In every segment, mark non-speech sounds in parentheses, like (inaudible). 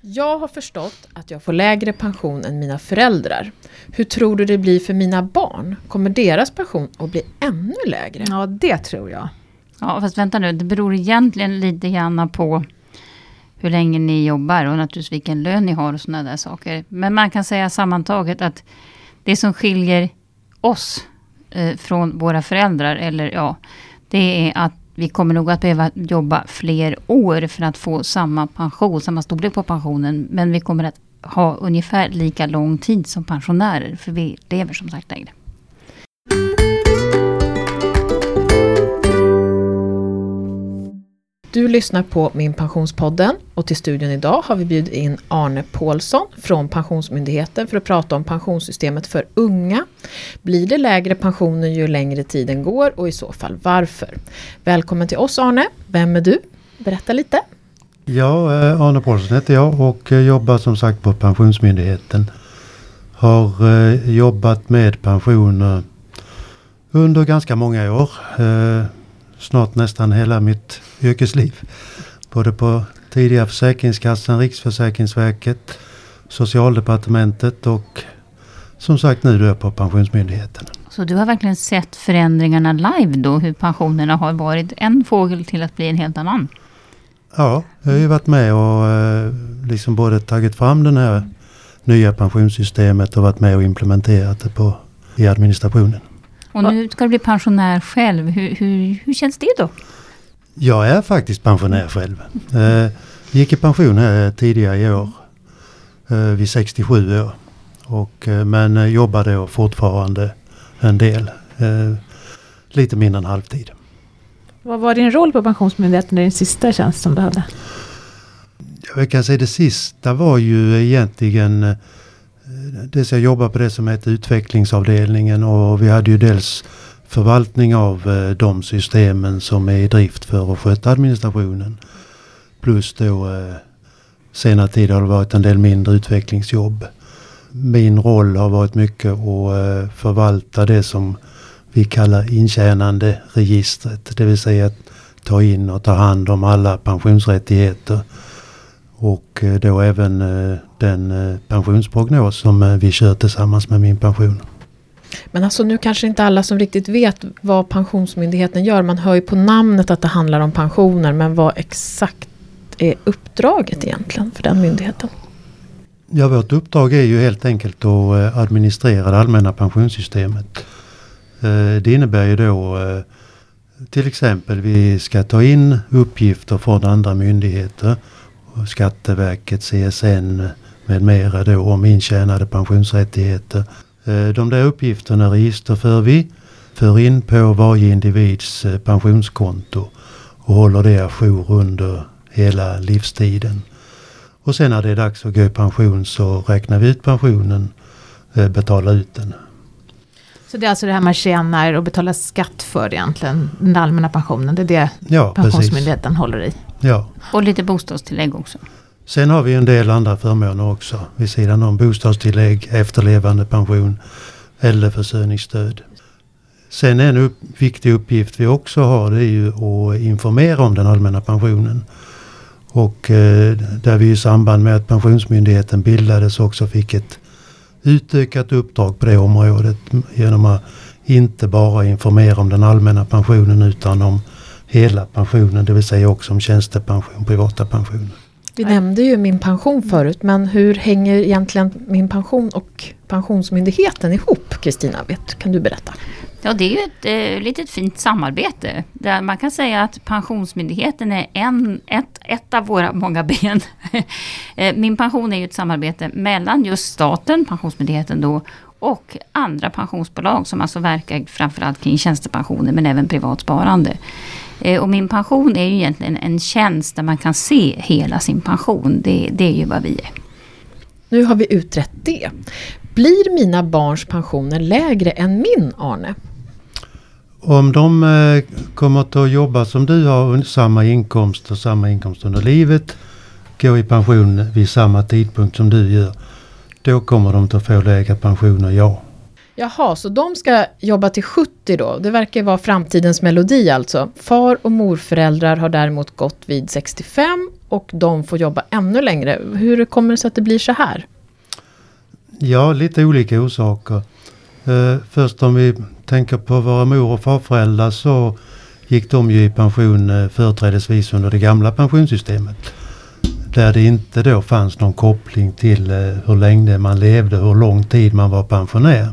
Jag har förstått att jag får lägre pension än mina föräldrar. Hur tror du det blir för mina barn? Kommer deras pension att bli ännu lägre? Ja, det tror jag. Ja, fast vänta nu, det beror egentligen lite grann på hur länge ni jobbar och naturligtvis vilken lön ni har och sådana där saker. Men man kan säga sammantaget att det som skiljer oss eh, från våra föräldrar, eller ja, det är att vi kommer nog att behöva jobba fler år för att få samma pension, samma storlek på pensionen. Men vi kommer att ha ungefär lika lång tid som pensionärer, för vi lever som sagt längre. Du lyssnar på Min Pensionspodden och till studion idag har vi bjudit in Arne Paulsson från Pensionsmyndigheten för att prata om pensionssystemet för unga. Blir det lägre pensioner ju längre tiden går och i så fall varför? Välkommen till oss Arne. Vem är du? Berätta lite. Ja, eh, Arne Paulsson heter jag och eh, jobbar som sagt på Pensionsmyndigheten. Har eh, jobbat med pensioner under ganska många år snart nästan hela mitt yrkesliv. Både på tidigare Försäkringskassan, Riksförsäkringsverket, Socialdepartementet och som sagt nu då på Pensionsmyndigheten. Så du har verkligen sett förändringarna live då, hur pensionerna har varit en fågel till att bli en helt annan? Ja, jag har ju varit med och eh, liksom både tagit fram det här nya pensionssystemet och varit med och implementerat det på, i administrationen. Och nu ska du bli pensionär själv. Hur, hur, hur känns det då? Jag är faktiskt pensionär själv. Eh, gick i pension här tidigare i år. Eh, vid 67 år. Och, eh, men jobbar då fortfarande en del. Eh, lite mindre än halvtid. Vad var din roll på Pensionsmyndigheten i din sista tjänst som du hade? Jag kan säga det sista var ju egentligen eh, dels jag jobbar på det som heter utvecklingsavdelningen och vi hade ju dels förvaltning av eh, de systemen som är i drift för att sköta administrationen. Plus då eh, senare tid har det varit en del mindre utvecklingsjobb. Min roll har varit mycket att eh, förvalta det som vi kallar intjänande registret. Det vill säga att ta in och ta hand om alla pensionsrättigheter och eh, då även eh, den eh, pensionsprognos som vi kör tillsammans med Min Pension. Men alltså nu kanske inte alla som riktigt vet vad Pensionsmyndigheten gör. Man hör ju på namnet att det handlar om pensioner. Men vad exakt är uppdraget egentligen för den myndigheten? Ja, vårt uppdrag är ju helt enkelt att administrera det allmänna pensionssystemet. Det innebär ju då till exempel vi ska ta in uppgifter från andra myndigheter Skatteverket, CSN med mera då om intjänade pensionsrättigheter. Eh, de där uppgifterna registerför vi, för in på varje individs eh, pensionskonto och håller det ajour under hela livstiden. Och sen när det är dags att gå i pension så räknar vi ut pensionen, eh, betalar ut den. Så det är alltså det här man tjänar och betalar skatt för egentligen, den allmänna pensionen. Det är det ja, Pensionsmyndigheten precis. håller i. Ja. Och lite bostadstillägg också. Sen har vi en del andra förmåner också. Vid sidan om bostadstillägg, efterlevande pension, äldreförsörjningsstöd. Sen en upp, viktig uppgift vi också har det är ju att informera om den allmänna pensionen. Och eh, där vi i samband med att Pensionsmyndigheten bildades också fick ett utökat uppdrag på det området genom att inte bara informera om den allmänna pensionen utan om hela pensionen, det vill säga också om tjänstepension, privata pensioner. Vi nämnde ju min pension förut, men hur hänger egentligen min pension och Pensionsmyndigheten ihop? Kristina, kan du berätta? Ja, det är ju ett eh, litet fint samarbete. Där man kan säga att Pensionsmyndigheten är en, ett, ett av våra många ben. (laughs) Eh, min pension är ju ett samarbete mellan just staten, Pensionsmyndigheten då, och andra pensionsbolag som alltså verkar framförallt kring tjänstepensioner men även privat sparande. Eh, och min pension är ju egentligen en tjänst där man kan se hela sin pension. Det, det är ju vad vi är. Nu har vi utrett det. Blir mina barns pensioner lägre än min, Arne? Om de eh, kommer att jobba som du har, samma inkomst och samma inkomst under livet, gå i pension vid samma tidpunkt som du gör, då kommer de att få lägre pensioner, ja. Jaha, så de ska jobba till 70 då? Det verkar vara framtidens melodi alltså. Far och morföräldrar har däremot gått vid 65 och de får jobba ännu längre. Hur kommer det sig att det blir så här? Ja, lite olika orsaker. Uh, först om vi tänker på våra mor och farföräldrar så gick de ju i pension uh, företrädesvis under det gamla pensionssystemet. Där det inte då fanns någon koppling till uh, hur länge man levde, hur lång tid man var pensionär.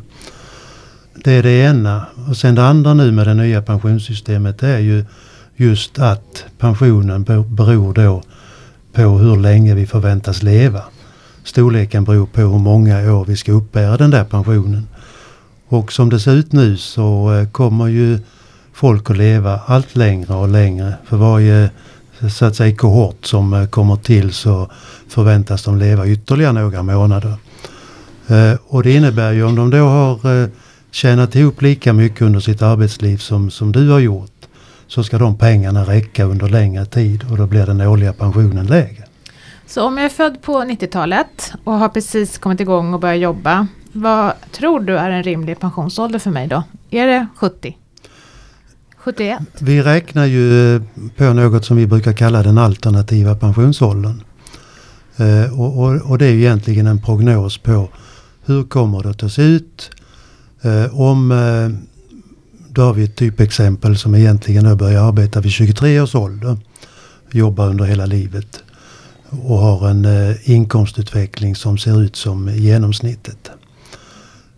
Det är det ena. Och sen det andra nu med det nya pensionssystemet det är ju just att pensionen beror då på hur länge vi förväntas leva. Storleken beror på hur många år vi ska uppbära den där pensionen. Och som det ser ut nu så eh, kommer ju folk att leva allt längre och längre. För varje så att säga kohort som eh, kommer till så förväntas de leva ytterligare några månader. Eh, och det innebär ju om de då har tjänat ihop lika mycket under sitt arbetsliv som, som du har gjort så ska de pengarna räcka under längre tid och då blir den årliga pensionen lägre. Så om jag är född på 90-talet och har precis kommit igång och börjat jobba, vad tror du är en rimlig pensionsålder för mig då? Är det 70? 71? Vi räknar ju på något som vi brukar kalla den alternativa pensionsåldern. Eh, och, och, och, det är egentligen en prognos på hur kommer det att se ut eh, Eh, om eh, då har vi ett typexempel som egentligen börjar arbeta vid 23 års ålder. Jobbar under hela livet och har en eh, inkomstutveckling som ser ut som genomsnittet.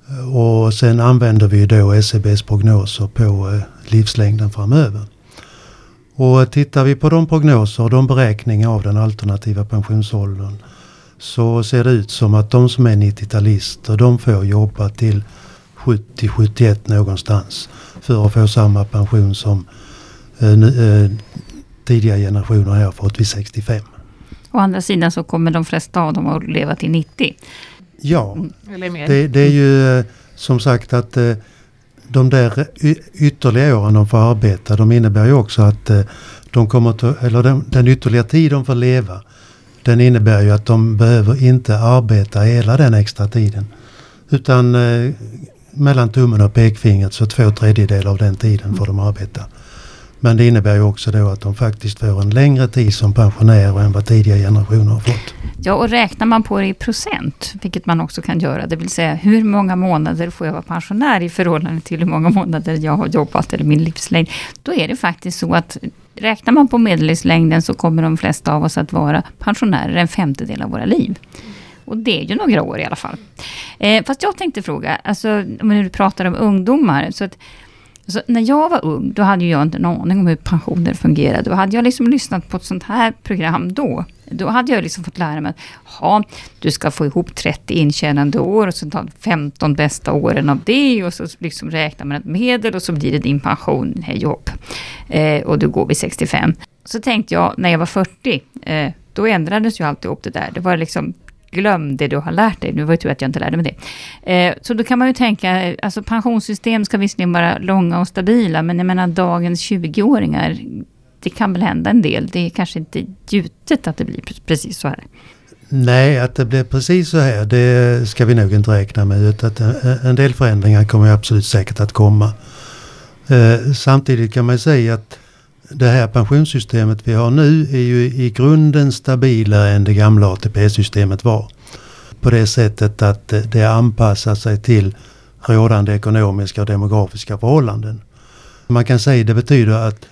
Eh, och sen använder vi då SCBs prognoser på eh, livslängden framöver. Och tittar vi på de prognoser och de beräkningar av den alternativa pensionsåldern så ser det ut som att de som är 90-talister de får jobba till 70-71 någonstans för att få samma pension som eh, eh, tidigare generationer har fått vid 65. Å andra sidan så kommer de flesta av dem att leva till 90. Ja, det, det, är ju eh, som sagt att eh, de där ytterligare åren de får arbeta, de innebär ju också att eh, de kommer att, eller den, den ytterligare tid de får leva, den innebär ju att de behöver inte arbeta hela den extra tiden. Utan mellan tummen och pekfingret så två tredjedelar av den tiden får de arbeta. Men det innebär ju också då att de faktiskt får en längre tid som pensionärer än vad tidigare generationer har fått. Ja, och räknar man på det i procent, vilket man också kan göra, det vill säga hur många månader får jag vara pensionär i förhållande till hur många månader jag har jobbat eller min livslängd. Då är det faktiskt så att räknar man på medellivslängden så kommer de flesta av oss att vara pensionärer en femtedel av våra liv. Och det är ju några år i alla fall. Eh, fast jag tänkte fråga, alltså, när du pratar om ungdomar, så att så när jag var ung, då hade jag inte en aning om hur pensioner fungerade. Och hade jag liksom lyssnat på ett sånt här program då, då hade jag liksom fått lära mig att du ska få ihop 30 intjänande år och så ta 15 bästa åren av det och så liksom räknar man ett medel och så blir det din pension, hej jobb. Eh, och du går vid 65. Så tänkte jag när jag var 40, eh, då ändrades ju alltihop det där. Det var liksom glöm det du har lärt dig. Nu var det tur att jag inte lärde mig det. Eh, så då kan man ju tänka, eh, alltså pensionssystem ska visserligen vara långa och stabila, men jag menar dagens 20-åringar, det kan väl hända en del. Det är kanske inte gjutet att det blir precis så här. Nej, att det blir precis så här, det ska vi nog inte räkna med. Att eh, en del förändringar kommer absolut säkert att komma. Eh, samtidigt kan man säga att det här pensionssystemet vi har nu är ju i grunden stabilare än det gamla ATP-systemet var. På det sättet att det anpassar sig till rådande ekonomiska och demografiska förhållanden. Man kan säga det betyder att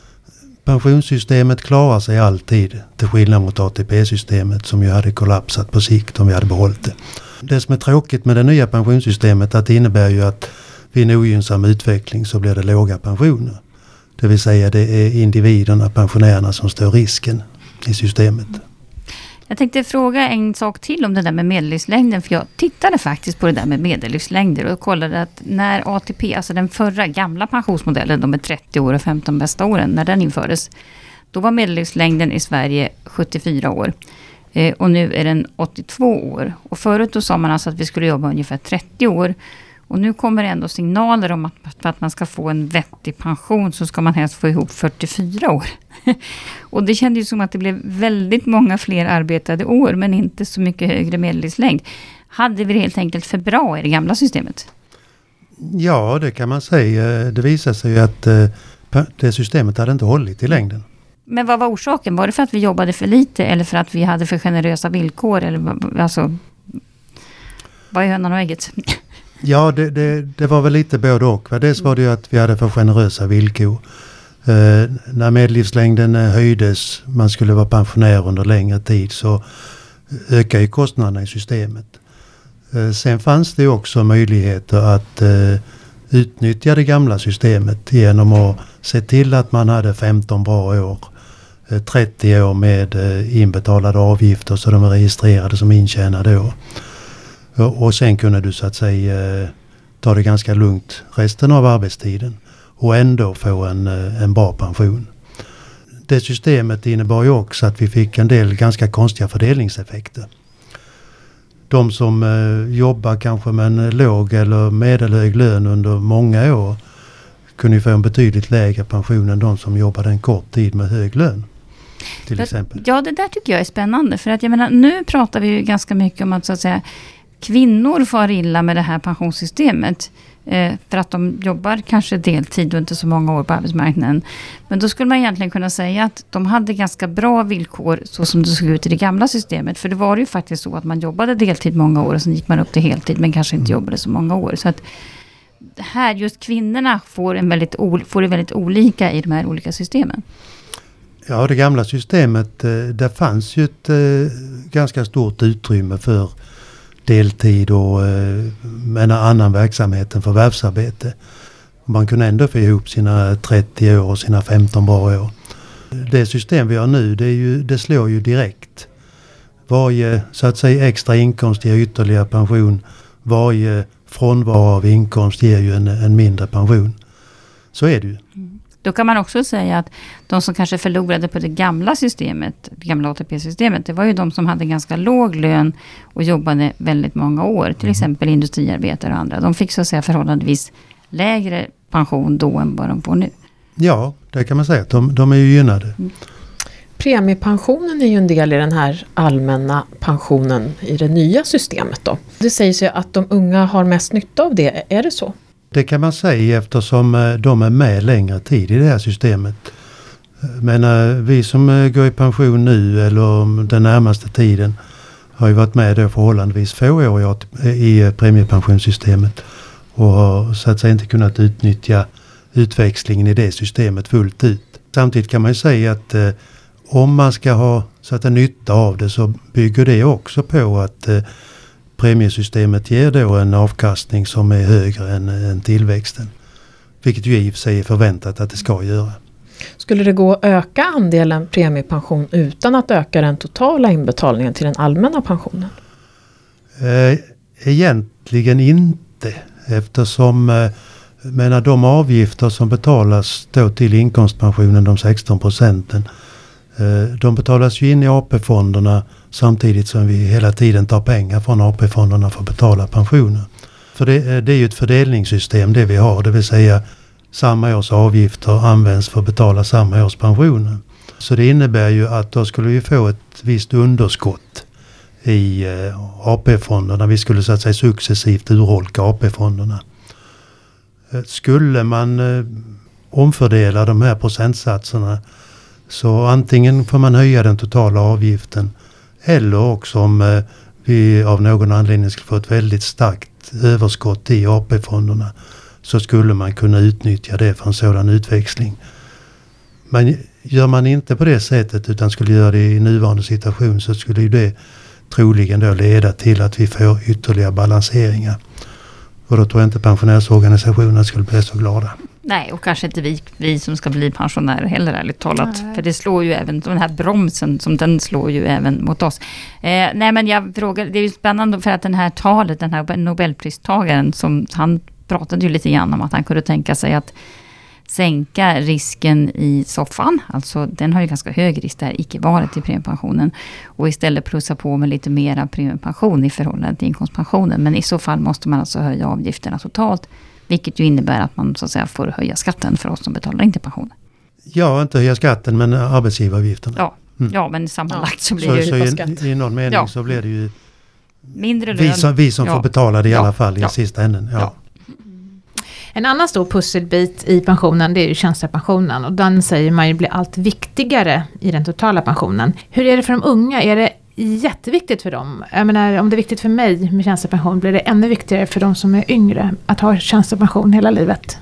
pensionssystemet klarar sig alltid till skillnad mot ATP-systemet som ju hade kollapsat på sikt om vi hade behållit det. Det som är tråkigt med det nya pensionssystemet att det innebär ju att vid en ogynnsam utveckling så blir det låga pensioner. Det vill säga det är individerna, pensionärerna som står risken i systemet. Jag tänkte fråga en sak till om det där med medellivslängden. För jag tittade faktiskt på det där med medellivslängder och kollade att när ATP, alltså den förra gamla pensionsmodellen, de med 30 år och 15 bästa åren, när den infördes. Då var medellivslängden i Sverige 74 år. Eh, och nu är den 82 år. Och förut då sa man alltså att vi skulle jobba ungefär 30 år. Och nu kommer det ändå signaler om att för att man ska få en vettig pension så ska man helst få ihop 44 år. (laughs) och det kändes ju som att det blev väldigt många fler arbetade år men inte så mycket högre medellivslängd. Hade vi det helt enkelt för bra i det gamla systemet? Ja, det kan man säga. Det visar sig ju att eh, det systemet hade inte hållit i längden. Men vad var orsaken? Var det för att vi jobbade för lite eller för att vi hade för generösa villkor? Eller, alltså, vad är hönan och ägget? Ja, det, det, det var väl lite både och. va. Dels var det ju att vi hade för generösa villkor. Eh, när medellivslängden eh, höjdes, man skulle vara pensionär under längre tid, så ökade ju kostnaderna i systemet. Eh, sen fanns det ju också möjligheter att eh, utnyttja det gamla systemet genom att se till att man hade 15 bra år. eh, 30 år med eh, inbetalade avgifter så de är registrerade som intjänade år. Och sen kunde du så att säga eh, ta det ganska lugnt resten av arbetstiden och ändå få en, eh, en bra pension. Det systemet innebar ju också att vi fick en del ganska konstiga fördelningseffekter. De som eh, jobbar kanske med en låg eller medelhög lön under många år kunde ju få en betydligt lägre pension än de som jobbade en kort tid med hög lön. Till exempel. Ja, det där tycker jag är spännande. För att jag menar, nu pratar vi ju ganska mycket om att så att säga kvinnor far illa med det här pensionssystemet. Eh, för att de jobbar kanske deltid och inte så många år på arbetsmarknaden. Men då skulle man egentligen kunna säga att de hade ganska bra villkor så som det såg ut i det gamla systemet. För det var ju faktiskt så att man jobbade deltid många år och sen gick man upp till heltid men kanske inte jobbade så många år. Så att här just kvinnorna får, en väldigt, får det väldigt olika i de här olika systemen. Ja, det gamla systemet, eh, där fanns ju ett eh, ganska stort utrymme för deltid och eh, en annan verksamhet än förvärvsarbete. Man kunde ändå få ihop sina 30 år och sina 15 bra år. Det system vi har nu, det, är ju, det slår ju direkt. Varje så att säga extra inkomst ger ytterligare pension. Varje frånvaro av inkomst ger ju en, en mindre pension. Så är det ju. Mm. Då kan man också säga att de som kanske förlorade på det gamla systemet, det gamla ATP-systemet, det var ju de som hade ganska låg lön och jobbade väldigt många år. Till exempel industriarbetare och andra. De fick så att säga förhållandevis lägre pension då än vad de får nu. Ja, det kan man säga. De, de är ju gynnade. Premiepensionen är ju en del i den här allmänna pensionen i det nya systemet då. Det sägs ju att de unga har mest nytta av det, är det så? Det kan man säga eftersom eh, de är med längre tid i det här systemet. Men eh, vi som eh, går i pension nu eller den närmaste tiden har ju varit med då förhållandevis få år i premiepensionssystemet och har så att säga inte kunnat utnyttja utväxlingen i det systemet fullt ut. Samtidigt kan man ju säga att om man ska ha så att nytta av det så bygger det också på att eh, premiesystemet ger då en avkastning som är högre än, än tillväxten. Vilket ju i och för sig är förväntat att det ska göra. Skulle det gå att öka andelen premiepension utan att öka den totala inbetalningen till den allmänna pensionen? Eh, egentligen inte eftersom eh, menar, de avgifter som betalas då till inkomstpensionen, de 16 procenten, eh, de betalas ju in i AP-fonderna samtidigt som vi hela tiden tar pengar från AP-fonderna för att betala pensioner. För det, eh, det är ju ett fördelningssystem det vi har, det vill säga samma års avgifter används för att betala samma års pensioner. Så det innebär ju att då skulle vi få ett visst underskott i eh, AP-fonderna. Vi skulle så att säga successivt urholka AP-fonderna. Eh, skulle man omfördela de här procentsatserna så antingen får man höja den totala avgiften eller också om eh, vi av någon anledning skulle få ett väldigt starkt överskott i AP-fonderna så skulle man kunna utnyttja det för en sådan utväxling. Men gör man inte på det sättet utan skulle göra det i nuvarande situation så skulle det troligen då leda till att vi får ytterligare balanseringar. Och då tror jag inte pensionärsorganisationerna skulle bli så glada. Nej, och kanske inte vi, vi som ska bli pensionärer heller ärligt talat. Nej. För det slår ju även, den här bromsen, som den slår ju även mot oss. Eh, nej men jag frågar, det är ju spännande för att den här talet, den här nobelpristagaren, som han pratade ju lite grann om att han kunde tänka sig att sänka risken i soffan. Alltså den har ju ganska hög risk, det här icke-valet i premiepensionen. Och istället plussa på med lite mera premiepension i förhållande till inkomstpensionen. Men i så fall måste man alltså höja avgifterna totalt. Vilket ju innebär att man så att säga får höja skatten för oss som betalar inte pension. Ja, inte höja skatten men arbetsgivaravgifterna. Ja, Mm. ja men sammanlagt så blir så det så ju på i, skatt. i någon mening Ja. så blir det ju mindre lön. vi som, vi som Ja. får betala det i Ja. alla fall i Ja. sista änden. Ja. Ja. En annan stor pusselbit i pensionen det är ju tjänstepensionen och den säger man ju blir allt viktigare i den totala pensionen. Hur är det för de unga? Är det jätteviktigt för dem? Jag menar om det är viktigt för mig med tjänstepension blir det ännu viktigare för de som är yngre att ha tjänstepension hela livet?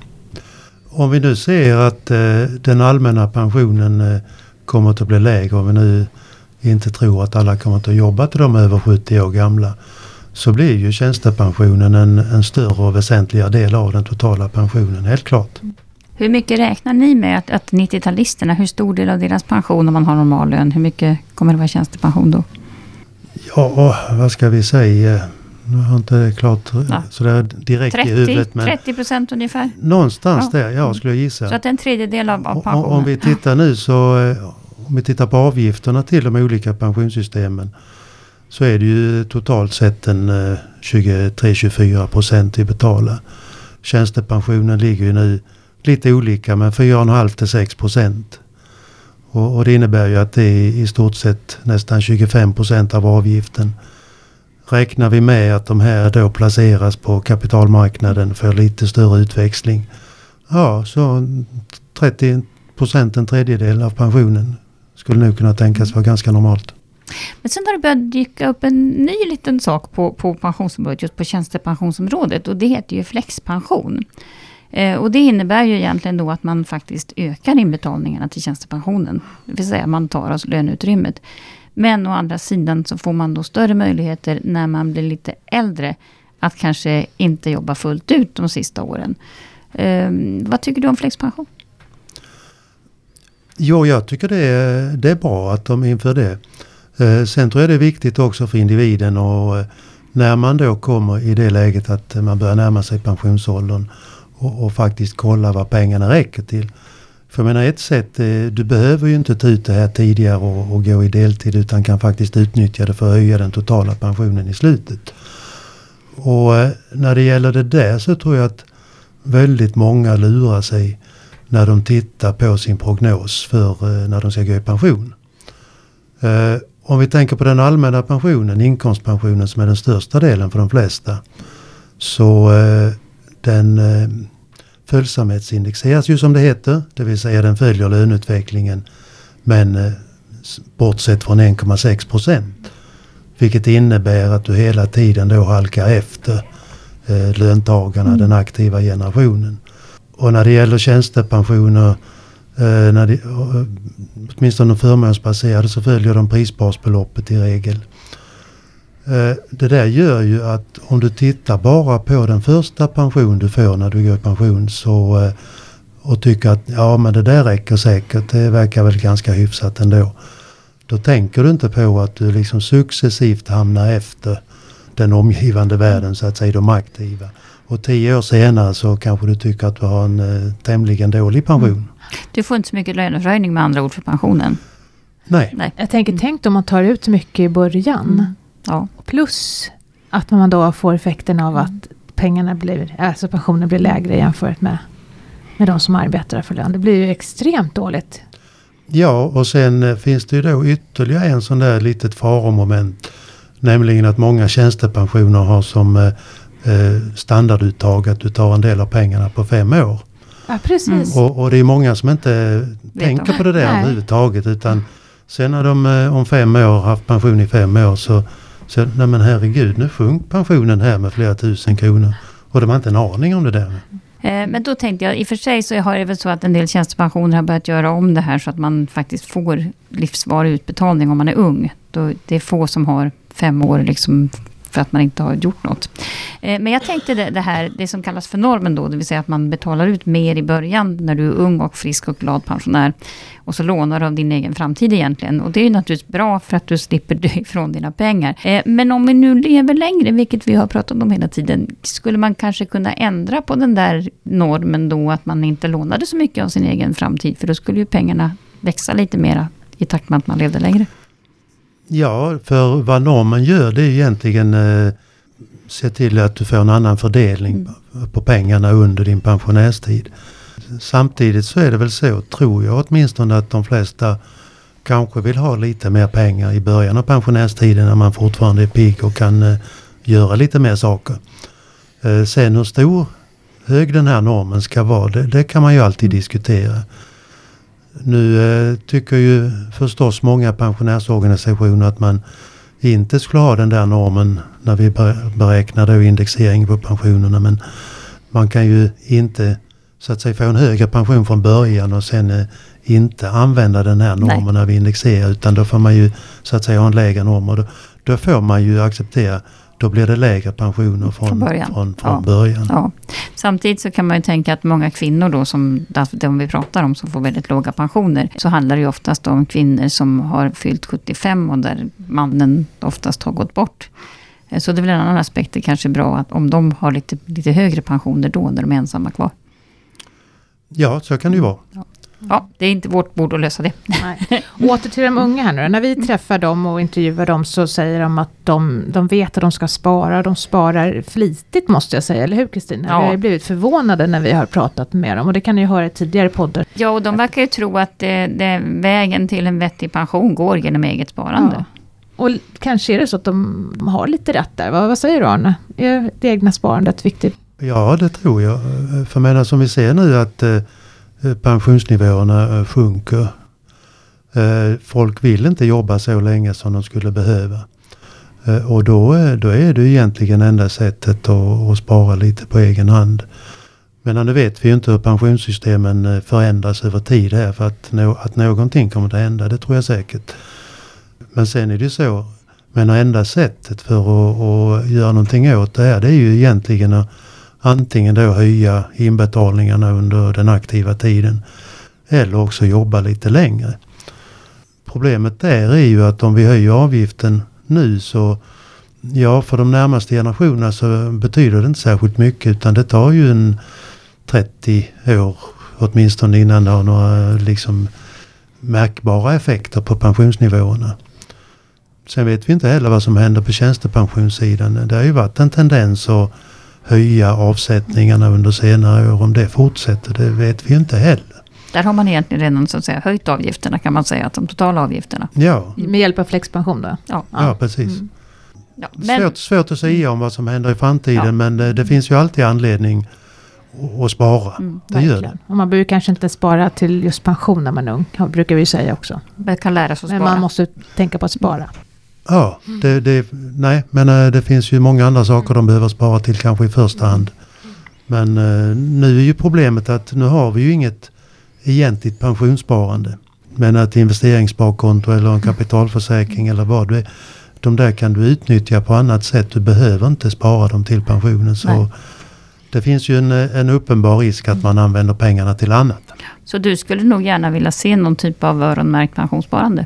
Om vi nu ser att eh, den allmänna pensionen eh, kommer att bli lägre, om vi nu inte tror att alla kommer att jobba till de över 70 år gamla, så blir ju tjänstepensionen en, en större och väsentligare del av den totala pensionen, helt klart. Hur mycket räknar ni med att, att 90-talisterna, hur stor del av deras pension om man har normal lön, hur mycket kommer det vara tjänstepension då? Ja, vad ska vi säga? Nu har inte det klart ja. sådär direkt 30, i huvudet. Men 30 procent ungefär? Någonstans ja. där, ja skulle jag gissa. Så att en tredjedel av, av pensionen? Om, om vi tittar nu så, eh, om vi tittar på avgifterna till de olika pensionssystemen. Så är det ju totalt sett en 23-24 procent vi betalar. Tjänstepensionen ligger ju nu lite olika men 4,5 till 6 procent. Och, och, det innebär ju att det är i stort sett nästan 25 procent av avgiften. Räknar vi med att de här då placeras på kapitalmarknaden för lite större utväxling. Ja, så 30 procent, en tredjedel av pensionen skulle nog kunna tänkas vara ganska normalt. Men sen har det börjat dyka upp en ny liten sak på, på pensionsområdet, just på tjänstepensionsområdet. Och det heter ju flexpension. Eh, och det innebär ju egentligen då att man faktiskt ökar inbetalningarna till tjänstepensionen. Det vill säga man tar alltså löneutrymmet. Men å andra sidan så får man då större möjligheter när man blir lite äldre. Att kanske inte jobba fullt ut de sista åren. Eh, vad tycker du om flexpension? Jo, jag tycker det är, det är bra att de inför det. Eh, sen tror jag det är viktigt också för individen och eh, när man då kommer i det läget att man börjar närma sig pensionsåldern och, och faktiskt kolla vad pengarna räcker till. För jag menar ett sätt, eh, du behöver ju inte ta ut det här tidigare och, och, gå i deltid utan kan faktiskt utnyttja det för att höja den totala pensionen i slutet. Och eh, när det gäller det där så tror jag att väldigt många lurar sig när de tittar på sin prognos för eh, när de ska gå i pension. Om vi tänker på den allmänna pensionen, inkomstpensionen som är den största delen för de flesta. Så den följsamhetsindexeras ju som det heter. Det vill säga den följer löneutvecklingen. Men eh, bortsett från 1,6 procent. Vilket innebär att du hela tiden då halkar efter eh, löntagarna, mm. den aktiva generationen. Och när det gäller tjänstepensioner, eh, när det, eh, åtminstone de förmånsbaserade så följer de prisbasbeloppet i regel. Eh, det där gör ju att om du tittar bara på den första pension du får när du går i pension så, eh, och tycker att ja men det där räcker säkert, det verkar väl ganska hyfsat ändå. Då tänker du inte på att du liksom successivt hamnar efter den omgivande världen så att säga, de aktiva. Och tio år senare så kanske du tycker att du har en eh, tämligen dålig pension. Mm. Du får inte så mycket löneförhöjning med andra ord för pensionen. Nej. Nej. Jag tänker, tänk om man tar ut mycket i början. Mm. Ja. Plus att man då får effekten av att pengarna blir, alltså pensionen blir lägre jämfört med, med de som arbetar för lön. Det blir ju extremt dåligt. Ja, och sen eh, finns det ju då ytterligare en sån där litet faromoment. Nämligen att många tjänstepensioner har som eh, eh standarduttag att du tar en del av pengarna på fem år. Ja, precis. Och, och det är många som inte Vet tänker på det där Nej. överhuvudtaget. Utan sen när de eh, om fem år haft pension i fem år så så nej men herregud, nu sjönk pensionen här med flera tusen kronor. Och de har inte en aning om det där. Eh, men då tänkte jag, i och för sig så har det väl så att en del tjänstepensioner har börjat göra om det här så att man faktiskt får livsvarig utbetalning om man är ung. Då det är få som har fem år liksom för att man inte har gjort något. Eh, men jag tänkte det, det, här, det som kallas för normen då, det vill säga att man betalar ut mer i början när du är ung och frisk och glad pensionär. Och så lånar du av din egen framtid egentligen. Och det är naturligtvis bra för att du slipper (laughs) dö ifrån dina pengar. Eh, men om vi nu lever längre, vilket vi har pratat om hela tiden, skulle man kanske kunna ändra på den där normen då, att man inte lånade så mycket av sin egen framtid, för då skulle ju pengarna växa lite mera i takt med att man levde längre. Ja, för vad normen gör det är egentligen eh, se till att du får en annan fördelning mm. på pengarna under din pensionärstid. Samtidigt så är det väl så, tror jag åtminstone, att de flesta kanske vill ha lite mer pengar i början av pensionärstiden när man fortfarande är pigg och kan eh, göra lite mer saker. Eh, sen hur stor hög den här normen ska vara, det, det kan man ju alltid diskutera. Nu eh, tycker ju förstås många pensionärsorganisationer att man inte skulle ha den där normen när vi beräknar då indexering på pensionerna. Men man kan ju inte så att säga få en högre pension från början och sen eh, inte använda den här normen när vi indexerar. Utan då får man ju så att säga ha en lägre norm. Och då, då får man ju acceptera då blir det lägre pensioner från, från början. Från, från ja. början. Ja. Samtidigt så kan man ju tänka att många kvinnor då, som de vi pratar om, som får väldigt låga pensioner, så handlar det ju oftast om kvinnor som har fyllt 75 och där mannen oftast har gått bort. Eh, så det är väl en annan aspekt, det kanske är bra att om de har lite, lite högre pensioner då, när de är ensamma kvar. Ja, så kan det ju vara. Ja. Ja, det är inte vårt bord att lösa det. Nej. Åter till de unga här nu När vi träffar dem och intervjuar dem så säger de att de, de vet att de ska spara. De sparar flitigt måste jag säga, eller hur Kristina? Ja. Vi har blivit förvånade när vi har pratat med dem och det kan ni ju höra i tidigare poddar. Ja, och de verkar ju tro att det, det, vägen till en vettig pension går genom eget sparande. Ja. Och kanske är det så att de har lite rätt där. Vad, vad säger du Arne? Är det egna sparandet viktigt? Ja, det tror jag. För menar som vi ser nu att eh, Eh, Eh, pensionsnivåerna eh, sjunker. Eh, folk vill inte jobba så länge som de skulle behöva. Och då, då är det egentligen enda sättet att, att spara lite på egen hand. Men nu vet vi ju inte hur pensionssystemen förändras över tid här. För att, att någonting kommer att hända, det tror jag säkert. Men sen är det ju så, men enda sättet för att, att göra någonting åt det här det är ju egentligen att antingen då höja inbetalningarna under den aktiva tiden eller också jobba lite längre. Problemet där är ju att om vi höjer avgiften nu så ja för de närmaste generationerna så betyder det inte särskilt mycket utan det tar ju en 30 år åtminstone innan det har några liksom märkbara effekter på pensionsnivåerna. Sen vet vi inte heller vad som händer på tjänstepensionssidan. Det har ju varit en tendens att höja avsättningarna under senare år. Om det fortsätter, det vet vi inte heller. Där har man egentligen redan så att säga, höjt avgifterna kan man säga, att de totala avgifterna. Ja. Med hjälp av flexpension då? Ja, ja precis. Mm. Ja, men... svårt, svårt att säga om vad som händer i framtiden ja. men det, det, finns ju alltid anledning att spara. Mm, det gör det. Och man behöver kanske inte spara till just pension när man är ung, brukar vi säga också. Man kan lära sig att spara. Men man måste tänka på att spara. Ja, det, det, nej, men äh, det finns ju många andra saker de behöver spara till kanske i första hand. Men äh, nu är ju problemet att nu har vi ju inget egentligt pensionssparande. Men ett investeringssparkonto eller en kapitalförsäkring eller vad det är. De där kan du utnyttja på annat sätt. Du behöver inte spara dem till pensionen. Så det finns ju en, en uppenbar risk att man använder pengarna till annat. Så du skulle nog gärna vilja se någon typ av öronmärkt pensionssparande?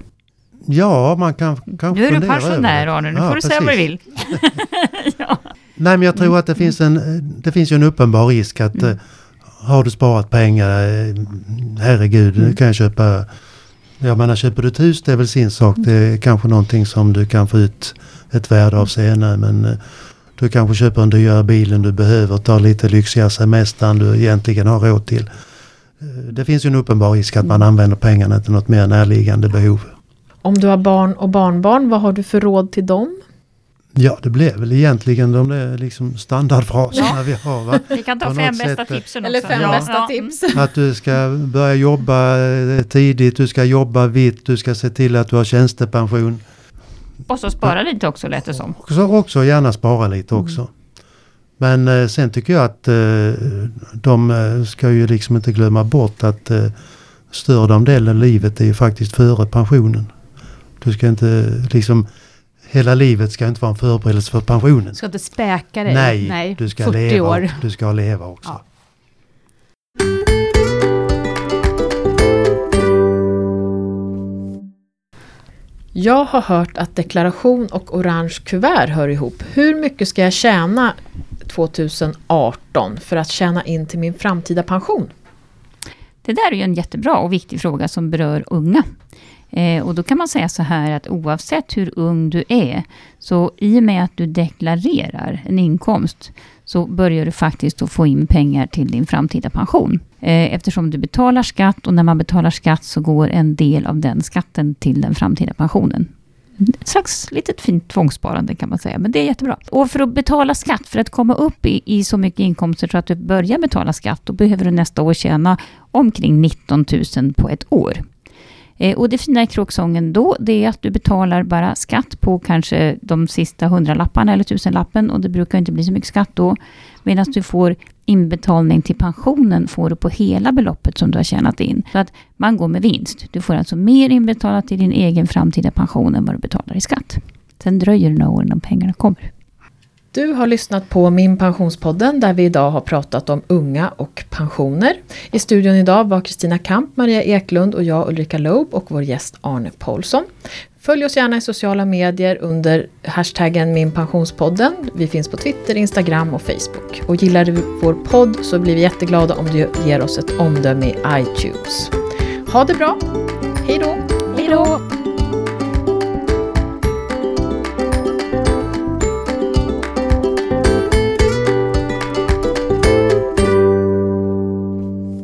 Ja, man kan kanske Nu är du pensionär Arne, nu ja, får du säga vad du vill. (laughs) ja. Nej, men jag tror att det finns en, det finns ju en uppenbar risk att mm. har du sparat pengar, eh, herregud, mm. nu kan jag köpa jag menar köper du ett hus det är väl sin sak. Det är kanske någonting som du kan få ut ett värde av senare. Men eh, du kanske köper en dyrare bil än du behöver. Ta lite lyxigare semester än du egentligen har råd till. Eh, det finns ju en uppenbar risk att man använder pengarna till något mer närliggande behov. Om du har barn och barnbarn, vad har du för råd till dem? Ja, det blev väl egentligen de där liksom standardfraserna ja. vi har. Va? Vi kan ta fem bästa sätt, tipsen också. Eller fem ja. bästa tips. Att du ska börja jobba eh, tidigt, du ska jobba vitt, du ska se till att du har tjänstepension. Och så spara lite också lät det som. Också, också gärna spara lite mm. också. Men eh, sen tycker jag att eh, de eh, ska ju liksom inte glömma bort att eh, större delen av livet är ju faktiskt före pensionen. Du ska inte liksom Hela livet ska inte vara en förberedelse för pensionen. Du ska inte späka dig. Nej, Nej du ska 40 leva. År. Du ska leva också. Ja. Jag har hört att deklaration och orange kuvert hör ihop. Hur mycket ska jag tjäna 2018 för att tjäna in till min framtida pension? Det där är ju en jättebra och viktig fråga som berör unga. Eh, och då kan man säga så här att oavsett hur ung du är, så i och med att du deklarerar en inkomst, så börjar du faktiskt att få in pengar till din framtida pension. Eh, eftersom du betalar skatt och när man betalar skatt så går en del av den skatten till den framtida pensionen. Ett slags litet fint tvångssparande kan man säga, men det är jättebra. Och för att betala skatt, för att komma upp i, i så mycket inkomster så att du börjar betala skatt, då behöver du nästa år tjäna omkring 19 000 på ett år. Eh, och det fina i kråksången då, det är att du betalar bara skatt på kanske de sista hundralapparna eller tusenlappen och det brukar inte bli så mycket skatt då. Medan du får inbetalning till pensionen får du på hela beloppet som du har tjänat in. Så att man går med vinst. Du får alltså mer inbetalat till din egen framtida pension än vad du betalar i skatt. Sen dröjer det några år innan pengarna kommer. Du har lyssnat på Min Pensionspodden där vi idag har pratat om unga och pensioner. I studion idag var Kristina Kamp, Maria Eklund och jag Ulrika Loeb och vår gäst Arne Paulsson. Följ oss gärna i sociala medier under hashtaggen Min Pensionspodden. Vi finns på Twitter, Instagram och Facebook. Och gillar du vår podd så blir vi jätteglada om du ger oss ett omdöme i iTunes. Ha det bra! Hej då! Hej då!